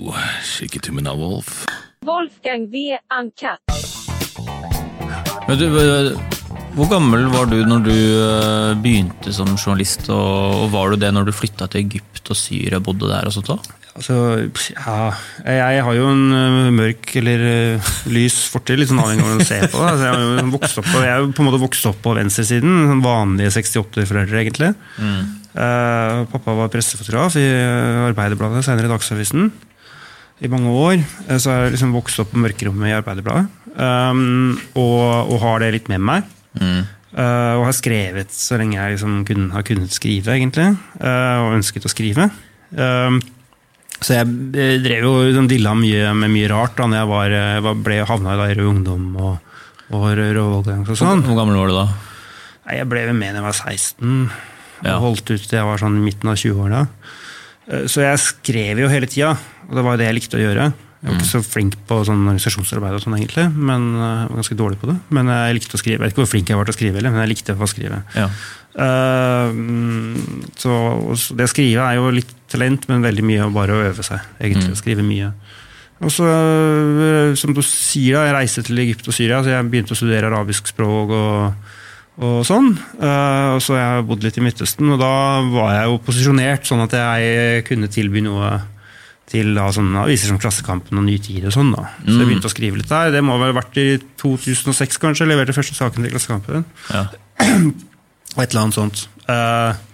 To me Wolf. Wolfgang V. Uncut. Men du, eh, hvor gammel var du når du eh, begynte som journalist, og, var du det når du flytta til Egypt og Syria, bodde der og sånt da? Altså, ja Jeg har jo en øh, mørk eller lys fortid, litt sånn avhengig av hvordan du ser på det. Altså, jeg, har jo vokst opp på, jeg er jo på en måte vokst opp på venstresiden. sånn Vanlige 68-foreldre, egentlig. Eh, pappa var pressefotograf i Arbeiderbladet, senere i Dagsavisen. I mange år. Eh, så har jeg liksom vokst opp på mørkerommet i Arbeiderbladet. Um, og, og har det litt med meg. Mm. Uh, og har skrevet så lenge jeg liksom kun, har kunnet skrive, egentlig. Uh, og ønsket å skrive. Um, så jeg drev jo liksom dilla mye med mye rart da når jeg var, var, ble havna i Rød Ungdom og, og Rød Overgang og sånn. Hvor gammel var du da? Nei, Jeg ble med da jeg var 16. Ja. Og holdt ut til jeg var sånn i midten av 20-åra. Eh, Så jeg skrev jo hele tida, og det var jo det jeg likte å gjøre. Jeg var ikke så flink på sånn organisasjonsarbeid, og sånn egentlig, men eh, jeg var ganske dårlig på det. Men jeg likte å skrive. Jeg vet ikke hvor flink jeg var til å skrive, heller, men jeg likte å skrive. Ja. Eh, mm, så, det å skrive er jo litt talent, men veldig mye bare å øve seg. egentlig, å skrive mye. Og så, som du sier, da, jeg reiste til Egypt og Syria, så jeg begynte å studere arabisk språk og, og sånn. Eh, og så har jeg bodd litt i Midtøsten, og da var jeg jo posisjonert sånn at jeg kunne tilby noe til da, sånne aviser som Klassekampen og Ny Tid og sånn. da. Så jeg begynte å skrive litt der. Det må vel ha vært i 2006, kanskje. Jeg leverte første saken til Klassekampen Ja. og et eller annet sånt. Eh,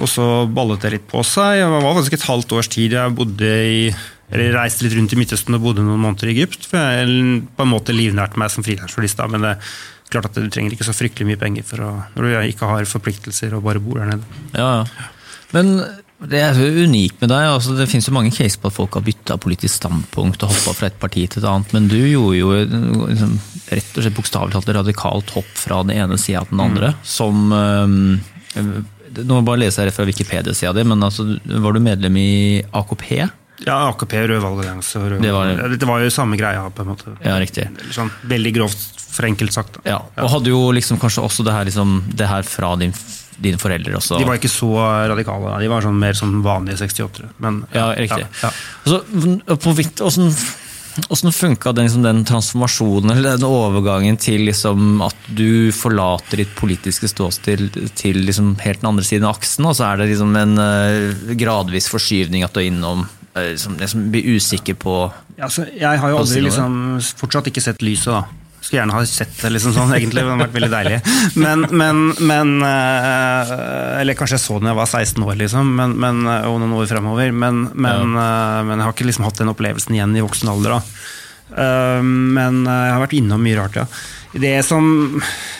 og så ballet det litt på seg. Det var faktisk et halvt års tid jeg bodde i eller reiste litt rundt i Midtøsten og bodde noen måneder i Egypt. For jeg på en måte livnærte meg som frilansjournalist, men det klart at du trenger ikke så fryktelig mye penger for å, når du ikke har forpliktelser og bare bor der nede. Ja, ja. Men det er jo unikt med deg. altså Det finnes jo mange case på at folk har bytta politisk standpunkt og hoppa fra et parti til et annet, men du gjorde jo liksom, rett og slett bokstavelig talt et radikalt hopp fra den ene sida til den andre. Som um, Nå må jeg bare lese her fra Wikipedia-sida di, men altså, var du medlem i AKP? Ja, AKP, Rød valgallianse Rød Det var- Ja, Det var jo samme greia, på en måte. Ja, riktig. Sånn, veldig grovt forenkelt sagt. Da. Ja, Og hadde jo liksom kanskje også det her, liksom, det her fra din, dine foreldre også. De var ikke så radikale, da. de var sånn mer sånn vanlige 68-ere. men- Ja, riktig. Ja, ja. Altså, på vidt, hvordan, hvordan funka den, liksom, den transformasjonen, eller den overgangen til liksom, at du forlater ditt politiske ståsted til, til liksom, helt den andre siden av aksen, og så er det liksom en uh, gradvis forskyvning at du er innom liksom, liksom, Blir usikker på Ja, altså, jeg har jo aldri liksom, fortsatt ikke sett lyset, da. Skulle gjerne ha sett det, liksom sånn, egentlig. Det hadde vært veldig deilig. Men, men, men eh, Eller kanskje jeg så det da jeg var 16 år, liksom, men, men, og noen år fremover. Men, men, eh, men jeg har ikke liksom hatt den opplevelsen igjen i voksen alder. da. Eh, men eh, jeg har vært innom mye rart, ja. Det som,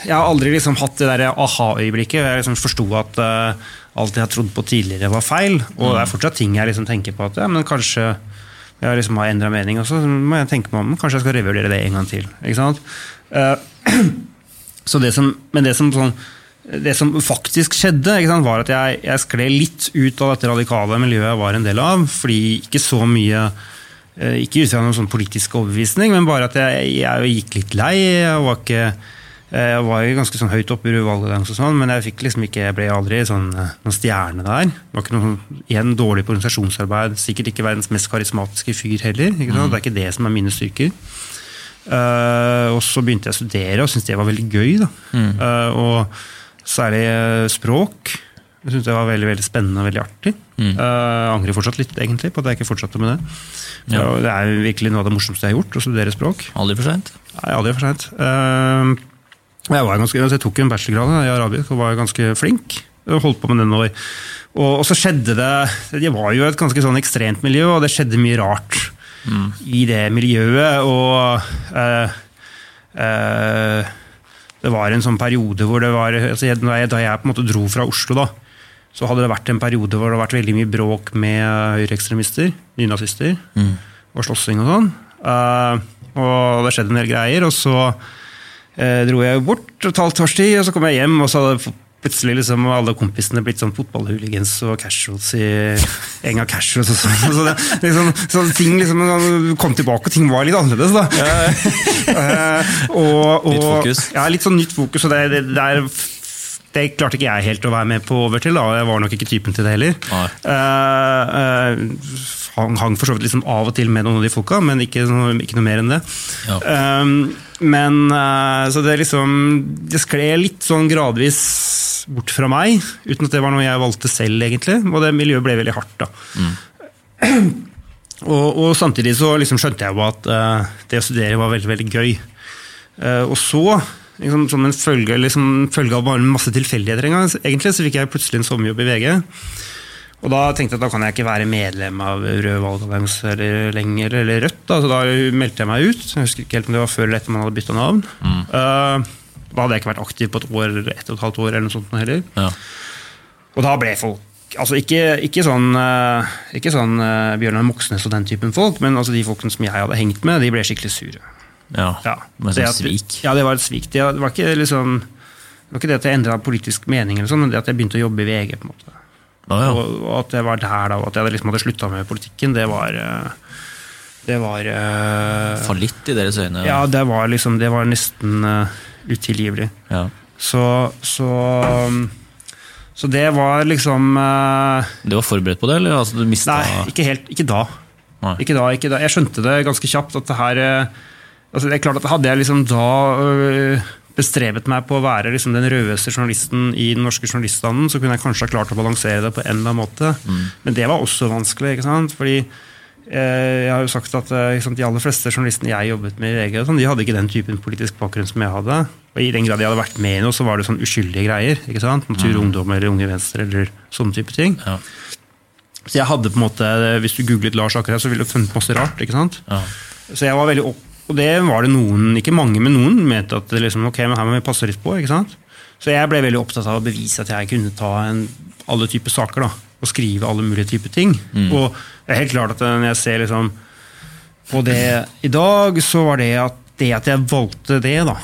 jeg har aldri liksom hatt det der aha-øyeblikket. Jeg liksom forsto at eh, alt jeg har trodd på tidligere, var feil. Og det er fortsatt ting jeg liksom tenker på at ja, men kanskje jeg liksom har endra mening, og så må jeg tenke meg om. Kanskje jeg skal revurdere det en gang til. Ikke sant? Eh, så det som, men det som, sånn, det som faktisk skjedde, sant, var at jeg, jeg skled litt ut av dette radikale miljøet jeg var en del av. Fordi ikke så mye eh, Ikke ut fra noen sånn politisk overbevisning, men bare at jeg, jeg gikk litt lei. Jeg var ikke jeg var jo ganske sånn høyt oppe i valgallianse, og sånn, men jeg fikk liksom ikke, jeg ble aldri sånn, eh, noen stjerne der. Det var ikke noen, igjen dårlig på organisasjonsarbeid. Sikkert ikke verdens mest karismatiske fyr heller. Ikke sant? Det er ikke det som er mine styrker. Uh, og så begynte jeg å studere og syntes det var veldig gøy. Da. Eh, og særlig eh, språk. Jeg syntes det var veldig veldig spennende og veldig artig. Eh, angrer fortsatt litt egentlig på at jeg ikke fortsatte med det. Ja. Det er virkelig noe av det morsomste jeg har gjort, å studere språk. Aldri for sent. Nei, aldri for for Uh, jeg, var ganske- altså, jeg tok en bachelorgrad i arabisk og var ganske flink. Og holdt på med den år. Og, og så skjedde det Det var jo et ganske sånn ekstremt miljø, og det skjedde mye rart i det miljøet. Og eh, eh, det var en sånn periode hvor det var altså, jeg- Da jeg, jeg på en måte dro fra Oslo, da, så hadde det vært en periode hvor det har vært veldig mye bråk med høyreekstremister, nynazister, og slåssing og sånn. Eh, og det skjedde en del greier, og så dro jeg bort et halvt års tid, og så kom jeg hjem, og så hadde plutselig liksom alle kompisene blitt sånn fotballhooligans og casuals i en gang casuals og sånn. Så, det, liksom, så ting liksom kom tilbake, og ting var litt annerledes, da. Ja. og, og, Nytt fokus. Ja, litt sånn nytt fokus, og det, det, det er det klarte ikke jeg helt å være med på over til. da, Jeg var nok ikke typen til det heller. Uh, Eh, eh, hang, hang for så vidt liksom av og til med noen av de folka, men ikke, noe- ikke noe mer enn det. Ja. Um, men eh, så det liksom Det skled litt sånn gradvis bort fra meg, uten at det var noe jeg valgte selv, egentlig. Og det miljøet ble veldig hardt, da. Og, og samtidig så liksom skjønte jeg jo at uh, det å studere var veldig, veldig gøy. Uh, og så, liksom, som en følge, liksom, følge av bare en masse tilfeldigheter en gang, egentlig, så fikk jeg plutselig en sommerjobb i VG. Og da tenkte jeg at da kan jeg ikke være medlem av Rød valgallianse lenger, eller Rødt. Da. Så da meldte jeg meg ut. Jeg husker ikke helt om det var før eller etter man hadde bytta navn. Eh, da hadde jeg ikke vært aktiv på et år, eller ett og et halvt år eller noe sånt heller. Ja. Og da ble folk Altså ikke, ikke sånn, eh, ikke sånn uh, Bjørnar Moxnes og den typen folk, men altså de folkene som jeg hadde hengt med, de ble skikkelig sure. ja. Ja, Men det som svik. Ja, det var et svik. Det var ikke liksom det var ikke det at jeg endra politisk mening, eller sånn, men det at jeg begynte å jobbe i VG. på en måte. Å, ja. Og, og at jeg var der da, og at jeg liksom hadde slutta med politikken, det var eh, Det var uh, Fallitt i deres øyne. Ja, det var liksom Det var nesten uh, utilgivelig. Ja. Så, så um, Så det var liksom uh, Det var forberedt på det, eller? Altså, du mista Nei, ikke helt. Ikke da. Ikke da, ikke da. Jeg skjønte det ganske kjapt at det her altså det er klart at Hadde jeg liksom da øh, bestrebet meg på å være liksom den rødeste journalisten i den norske journaliststanden, så kunne jeg kanskje ha klart å balansere det på en eller annen måte. Men det var også vanskelig. ikke sant? Fordi eh, jeg har jo sagt at eh, sant, De aller fleste journalistene jeg jobbet med i VG, sånn, de hadde ikke den typen politisk bakgrunn som jeg hadde. Og I den grad jeg hadde vært med i noe, så var det sånn uskyldige greier. ikke sant? Natur mm. Ungdom eller Unge Venstre eller sånne type ting. Ja. Så jeg hadde på en måte, Hvis du googlet Lars akkurat, så ville du funnet masse rart. ikke sant? Ja. Så jeg var veldig opp, Og det var det noen, ikke mange, men noen mente at det liksom, ok, men her må vi passe litt på. ikke sant? Så jeg ble veldig opptatt av å bevise at jeg kunne ta en, alle typer saker. da, Og skrive alle mulige typer ting. Og det er helt klart at når jeg ser liksom på det i dag, så var det at, det at jeg valgte det, da,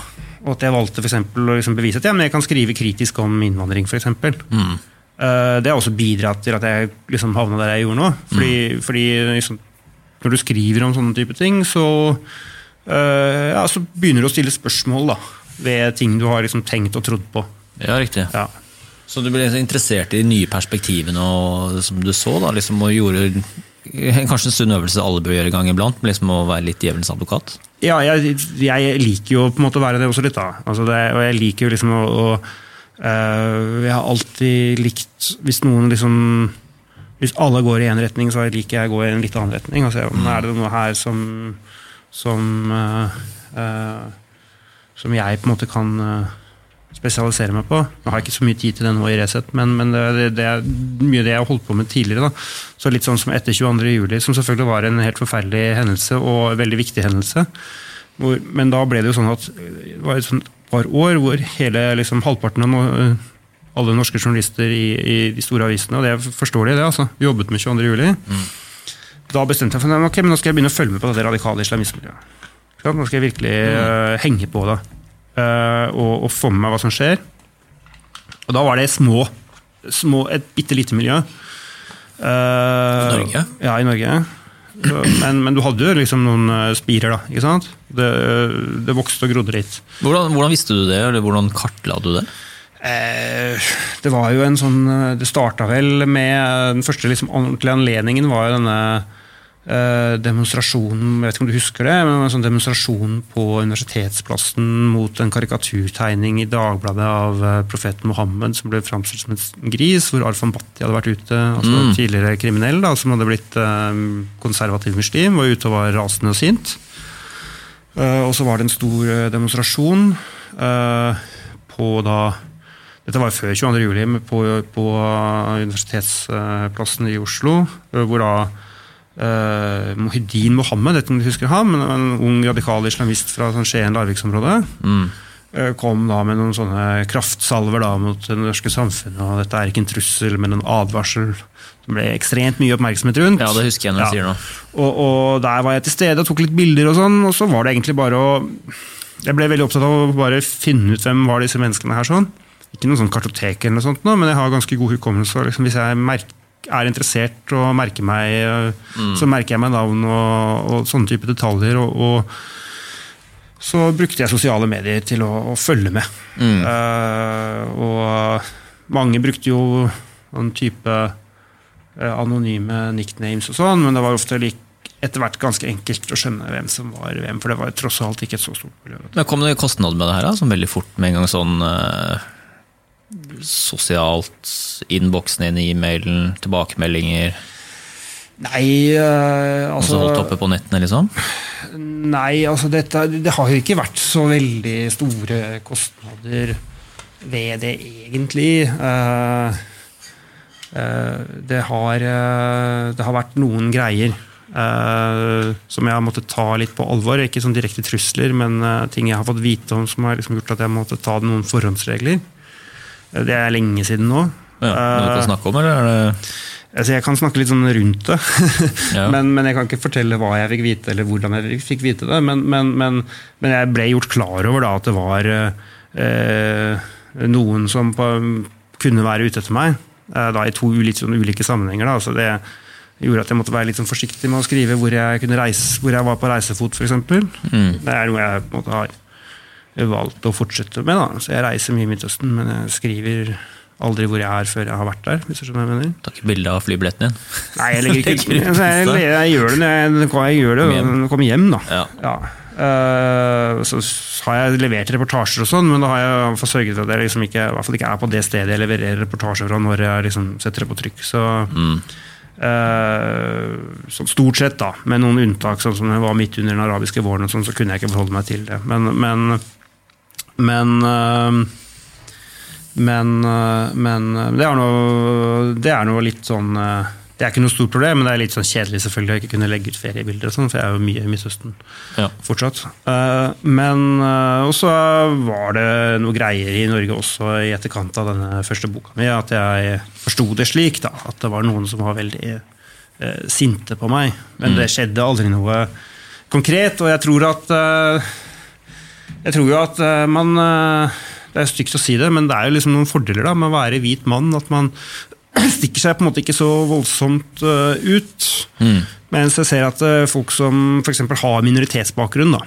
og at jeg valgte for eksempel, å liksom bevise at ja, men jeg kan skrive kritisk om innvandring, f.eks. Mm. Eh, det har også bidratt til at jeg liksom havna der jeg gjorde nå. Fordi, fordi liksom, når du skriver om sånne type ting, så, eh, ja, så begynner du å stille spørsmål da, ved ting du har liksom tenkt og trodd på. ja, riktig. Ja. Så du ble interessert i de nye perspektivene og, som du så, da, liksom, og gjorde kanskje en stund øvelse alle bør gjøre en gang iblant, men liksom å være litt djevelens advokat? Ja, jeg, jeg liker jo på en måte å være det også litt, da. Altså det, og jeg liker jo liksom å, å uh, Jeg har alltid likt Hvis noen liksom Hvis alle går i én retning, så liker jeg å gå i en litt annen retning. Og se om er det noe her som som eh, eh, som jeg på en måte kan eh, spesialisere meg på. Nå har jeg ikke så mye tid til det nå i Resett, men, men det, det, er mye det jeg har holdt på med tidligere. Da. Så litt sånn som etter 22. juli, som selvfølgelig var en helt forferdelig hendelse, og en veldig viktig hendelse. Hvor, men da ble det jo sånn at det var et sånt par år hvor hele liksom, halvparten av no, alle norske journalister i, i de store avisene, og det er forståelig, det, altså, jobbet med 22. juli. Da bestemte jeg for meg, ok, men nå skal jeg begynne å følge med på det radikale islamismemiljøet. Nå skal jeg virkelig uh, henge på det uh, og, og få med meg hva som skjer. Og da var det små, små et bitte lite miljø. I Norge? Ja, i Norge. Men, men du hadde jo liksom noen eh, spirer, da. ikke sant? Det, det vokste og grodde litt. Hvordan, hvordan visste du det, eller hvordan kartla du det? Eh, det var jo en sånn eh, Det starta vel med Den første liksom ordentlige anledningen var jo denne eh, demonstrasjonen Jeg vet ikke om du husker det, men en sånn demonstrasjon på Universitetsplassen mot en karikaturtegning i Dagbladet av eh, profeten Mohammed som ble framstilt som en gris, hvor Arfan Bhatti hadde vært ute. altså Mm. Tidligere kriminell da, som hadde blitt eh, konservativ muslim, var ute og var rasende og sint. Eh, og så var det en stor eh, demonstrasjon eh, på da Dette var før 22. juli, på, på Universitetsplassen i Oslo, eh, hvor da eh, Mohidin Mohammed, vet ikke om du husker ham, men en ung radikal islamist fra sånn Skien-Larviksområdet, Mm. eh, kom da med noen sånne kraftsalver da mot det norske samfunnet, og dette er ikke en trussel, men en advarsel. Det ble ekstremt mye oppmerksomhet rundt. Ja, det husker jeg når Ja. du sier noe. Og, og der var jeg til stede og tok litt bilder og sånn, og så var det egentlig bare å Jeg ble veldig opptatt av å bare finne ut hvem var disse menneskene her sånn. Ikke noe sånn kartotek eller noe sånt, nå, men jeg har ganske god hukommelse. Liksom, hvis jeg er interessert og merker meg, mm. så merker jeg meg navn og, og sånne type detaljer. og, og så brukte jeg sosiale medier til å, å følge med. Eh, og mange brukte jo en type eh, anonyme nicknames og sånn, men det var ofte lik, etter hvert ganske enkelt å skjønne hvem som var hvem, for det var tross alt ikke et så stort miljø. Men Kom det kostnad med det her, da? Som veldig fort med en gang sånn eh, sosialt Innboksen inn i e-mailen, tilbakemeldinger Nei, øh, altså, Holdt oppe på nettene, liksom? Nei, altså dette, det har jo ikke vært så veldig store kostnader ved det, egentlig. Uh, uh, det, har, uh, det har vært noen greier som jeg har måttet ta litt på alvor. Ikke sånn direkte trusler, men ting jeg har fått vite om som har liksom gjort at jeg måtte ta noen forhåndsregler. Eh, Det er lenge siden nå. Ja, noe du kan Eh, snakke om, eller er det Altså jeg kan snakke litt sånn rundt det, Ja. men, men jeg kan ikke fortelle hva jeg fikk vite, eller hvordan jeg fikk vite det. Men, men, men, men jeg ble gjort klar over da, at det var eh, noen som på, kunne være ute etter meg, eh, da, i to litt sånn ulike sammenhenger. Da. Så det gjorde at jeg måtte være litt sånn forsiktig med å skrive hvor jeg, reise, hvor jeg var på reisefot, f.eks. Mm. Det er noe jeg på en måte har valgt å fortsette med. Da. Så jeg reiser mye i Midtøsten, men jeg skriver aldri hvor jeg er før jeg har vært der. hvis du skjønner hva jeg mener. Tar ikke bilde av flybilletten din? Nei, jeg legger ikke ut jeg, jeg, gjør det når jeg, jeg gjør det hjem. jeg kommer hjem, da. Ja. Eh, så har jeg levert reportasjer og sånn, men da har jeg sørget for at jeg liksom ikke, i hvert fall ikke er på det stedet jeg levererer reportasjer fra når jeg liksom setter det på trykk. Så, Mm. uh, så stort sett, da, med noen unntak, sånn som det var midt under den arabiske våren, og sånn, så kunne jeg ikke forholde meg til det. Men, men, men eh, men, øh, men øh, det, er noe, det er noe litt sånn Det er ikke noe stort problem, men det er litt sånn kjedelig selvfølgelig å ikke kunne legge ut feriebilder, og sånn, for jeg er jo mye i Midtøsten Ja. fortsatt. Eh, Men øh, Og så var det noe greier i Norge også i etterkant av denne første boka mi, at jeg forsto det slik, da, at det var noen som var veldig eh, sinte på meg. Men det skjedde aldri noe konkret, og jeg tror at jeg tror jo at eh, man eh, Det er stygt å si det, men det er jo liksom noen fordeler da med å være hvit mann. At man stikker seg på en måte ikke så voldsomt eh, ut. Mm. Mens jeg ser at folk som f.eks. har minoritetsbakgrunn, da,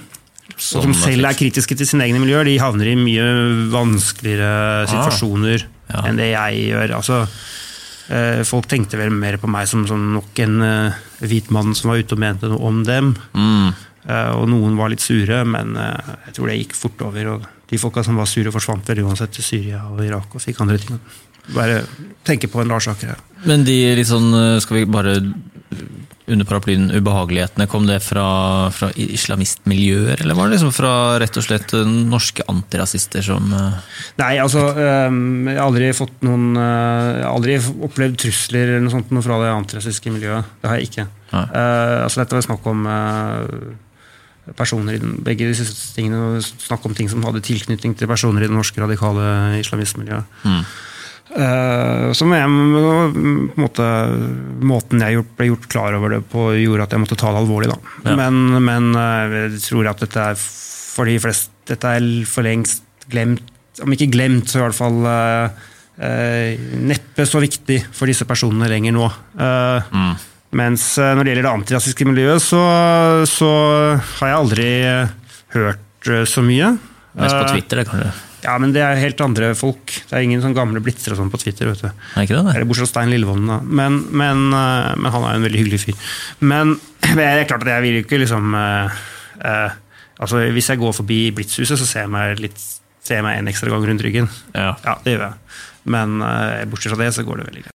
og som selv er kritiske til sine egne miljøer, de havner i mye vanskeligere situasjoner Ja. enn det jeg gjør. Altså, folk tenkte vel mer på meg som, som nok en hvit mann som var ute og mente noe om dem. Mm. Eh, og noen var litt sure, men eh, jeg tror det gikk fort over. Og de folka som var sure, forsvant vel uansett til Syria og Irak og fikk andre ting. Bare tenke på en Lars Aker her. Men de litt sånn, eh, skal vi bare under paraplyen ubehagelighetene, kom det fra, fra islamistmiljøer, eller var det liksom fra rett og slett norske antirasister som Nei, altså eh, Jeg har aldri fått noen Jeg har aldri opplevd trusler eller noe sånt noe fra det antirasistiske miljøet. Det har jeg ikke. Eh, altså Dette var snakk om eh, personer i den, begge de siste tingene, snakk om ting som hadde tilknytning til personer i det norske radikale islamistmiljøet. mm. Uh, som jeg, på en måte, måten jeg gjort, ble gjort klar over det på, gjorde at jeg måtte ta det alvorlig. Da. Ja. Men, men uh, jeg tror at dette er for de fleste Dette er for lengst glemt, om ikke glemt, så i hvert fall uh, neppe så viktig for disse personene lenger nå. Uh, Mm. Mens eh, når det gjelder det antirasistiske miljøet, så, så har jeg aldri eh, hørt eh, så mye. Mest på Twitter, det kanskje? ja, men det er helt andre folk. Det er ingen sånn gamle blitzer og sånn på Twitter. vet du. Er ikke det det? Eller bortsett fra Stein Lillevolden, da. Men, men, men han er jo en veldig hyggelig fyr. Men det er klart at jeg vil jo ikke liksom eh, eh, altså Hvis jeg går forbi Blitzhuset, så ser jeg meg litt ser jeg meg en ekstra gang rundt ryggen. Ja. Ja, det gjør jeg. Men eh, bortsett fra det, så går det veldig greit.